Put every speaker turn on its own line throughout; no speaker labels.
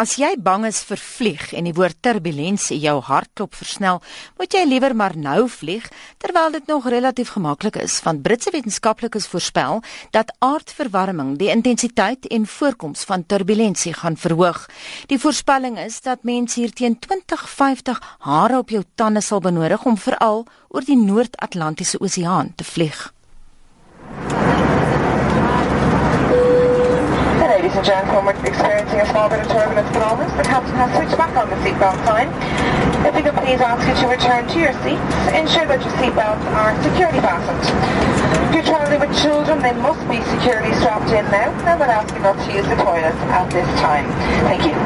As jy bang is vir vlieg en die woord turbulensie jou hartklop versnel, moet jy liewer maar nou vlieg terwyl dit nog relatief gemaklik is, want Britse wetenskaplikes voorspel dat aardverwarming die intensiteit en voorkoms van turbulensie gaan verhoog. Die voorspelling is dat mense hier teen 2050 hare op jou tande sal benodig om veral oor die Noord-Atlantiese Oseaan te vlieg.
Gentlemen, we're experiencing a small bit of turbulence at moment. Back on the seatbelt sign. If we could please ask you to return to your seats, ensure that your seatbelts are securely fastened. If you're travelling with children, they must be securely strapped in now, and we'll ask you not to use the toilet at this time. Thank you.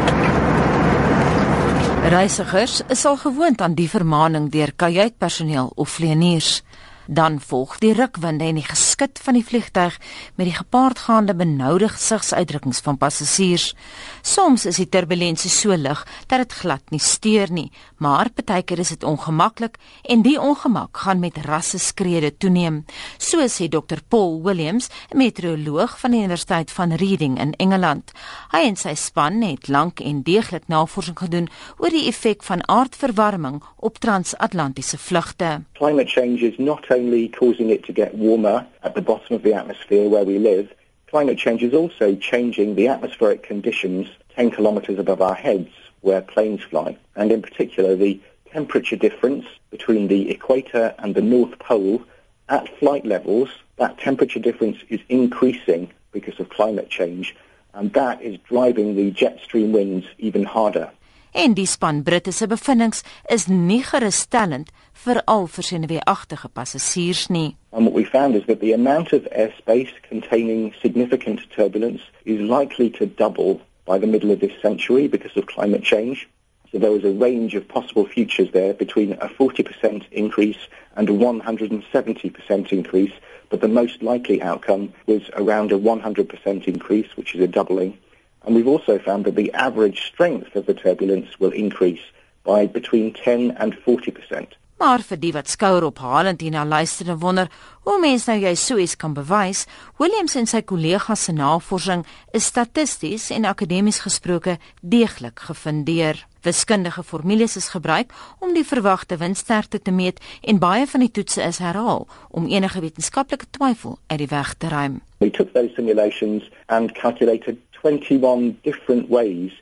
Reisigers is al gewoond aan die vermaaning deur kajuitpersoneel of vlieëniers. Dan volg die rukwinde en die geskit van die vliegtyg met die gepaardgaande benoude gesigsuitdrukkings van passasiers. Soms is die turbulensie so lig dat dit glad nie steur nie, maar partykeer is dit ongemaklik en die ongemak gaan met rasse skrede toeneem. So sê Dr Paul Williams, 'n meteoroloog van die Universiteit van Reading in Engeland. Hy en sy span het lank en deeglik navorsing gedoen oor die effek van aardverwarming op transatlantiese vlugte.
Climate change is not only causing it to get warmer at the bottom of the atmosphere where we live, climate change is also changing the atmospheric conditions 10 kilometers above our heads where planes fly. And in particular, the temperature difference between the equator and the North Pole at flight levels, that temperature difference is increasing because of climate change. And that is driving the jet stream winds even harder.
En die span Britte se bevindinge is nie gerusstellend vir al versenuweeagtige passasiers nie.
And what we found is that the amount of airspace containing significant turbulence is likely to double by the middle of this century because of climate change. So there was a range of possible futures there between a 40% increase and a 170% increase, but the most likely outcome was around a 100% increase, which is a doubling. And we've also found that the average strength of the turbulence will increase by between 10 and 40%.
Maar vir die wat skouer ophalend hierna luister en wonder hoe mens nou jy so iets kan bewys, Williams en sy kollegas se navorsing is statisties en akademies gesproke deeglik gefundeer. Wiskundige formules is gebruik om die verwagte windsterkte te meet en baie van die toetse is herhaal om enige wetenskaplike twyfel uit die weg te ruim.
We took those simulations and calculated 21 different ways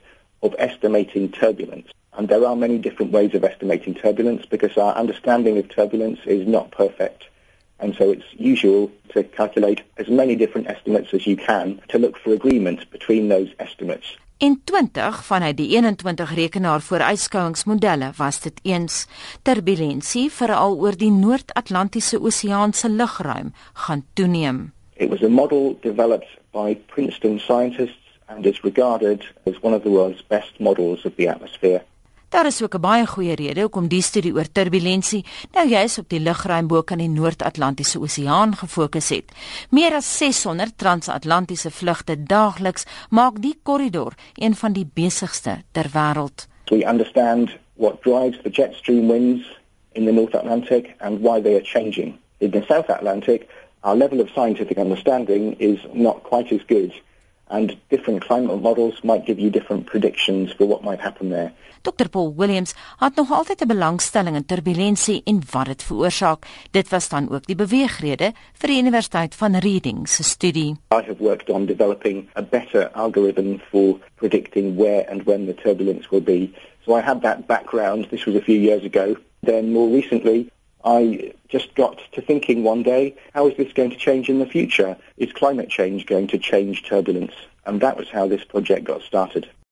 of estimating turbulence. And there are many different ways of estimating turbulence because our understanding of turbulence is not perfect. And so it's usual to calculate as many different estimates as you can to look for agreement between those estimates.
In 20 vanuit die 21 rekenaar vooruitskouingsmodelle was dit eens turbulensie veral oor die Noord-Atlantiese Oseaan se lugruim gaan toeneem.
It was a model developed by Princeton scientists and is regarded as one of the world's best models of the atmosphere.
Daar is ook 'n baie goeie rede hoekom die studie oor turbulensie nou juis op die lugruim bo kan die Noord-Atlantiese Oseaan gefokus het. Meer as 600 transatlantiese vlugte daagliks maak die korridor een van die besigste ter wêreld.
We understand what drives the jet stream winds in the North Atlantic and why they are changing. In the South Atlantic, our level of scientific understanding is not quite as good and different climate models might give you different predictions for what might happen there.
Dr Paul Williams het nog altyd 'n belangstelling in turbulensie en wat dit veroorsaak. Dit was dan ook die beweegrede vir die Universiteit van Reading se studie.
I have worked on developing a better algorithm for predicting where and when the turbulence will be. So I had that background. This was a few years ago. Then more recently, I just got to thinking one day, how is this going to change in the future? Is climate change going to change turbulence? And that was how this project got started.